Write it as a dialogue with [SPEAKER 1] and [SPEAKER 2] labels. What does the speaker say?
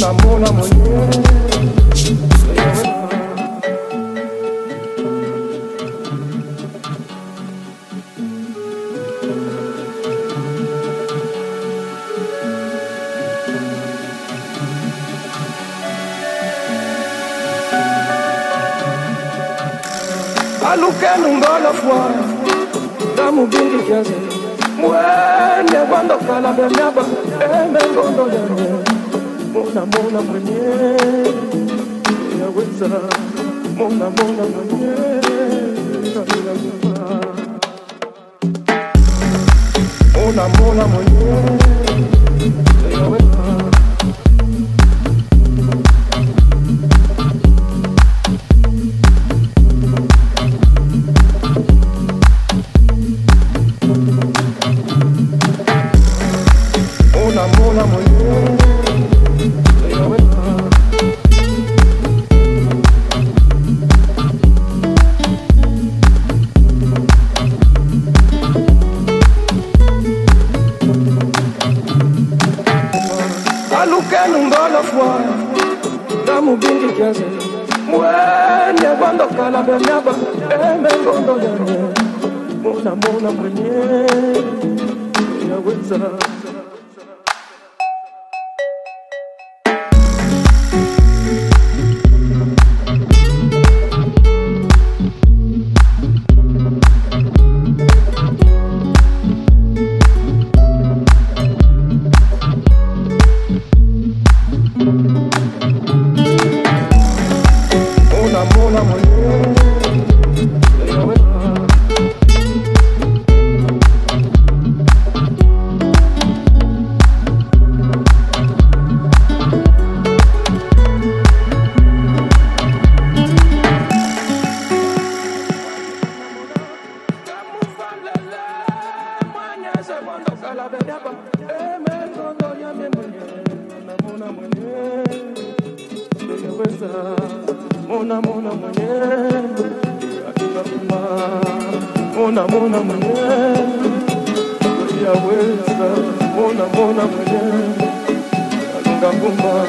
[SPEAKER 1] namona monyere alukenu ngolo fwa damubingi kyaze mwene kwandokala benyaba emengondo yango mona muñeca, yaweza mona mona muñeca, mona mona muñeca, yaweza alukenu ngolo fwa damu bingi kiasi mwene kwando kala benyaba eme ngondo yanye mona mona mwenye yaweza kucheza mona mona mwenyewe akikakuma mona mona. Mwenyewe yaweza mona mona. Mwenyewe akikakuma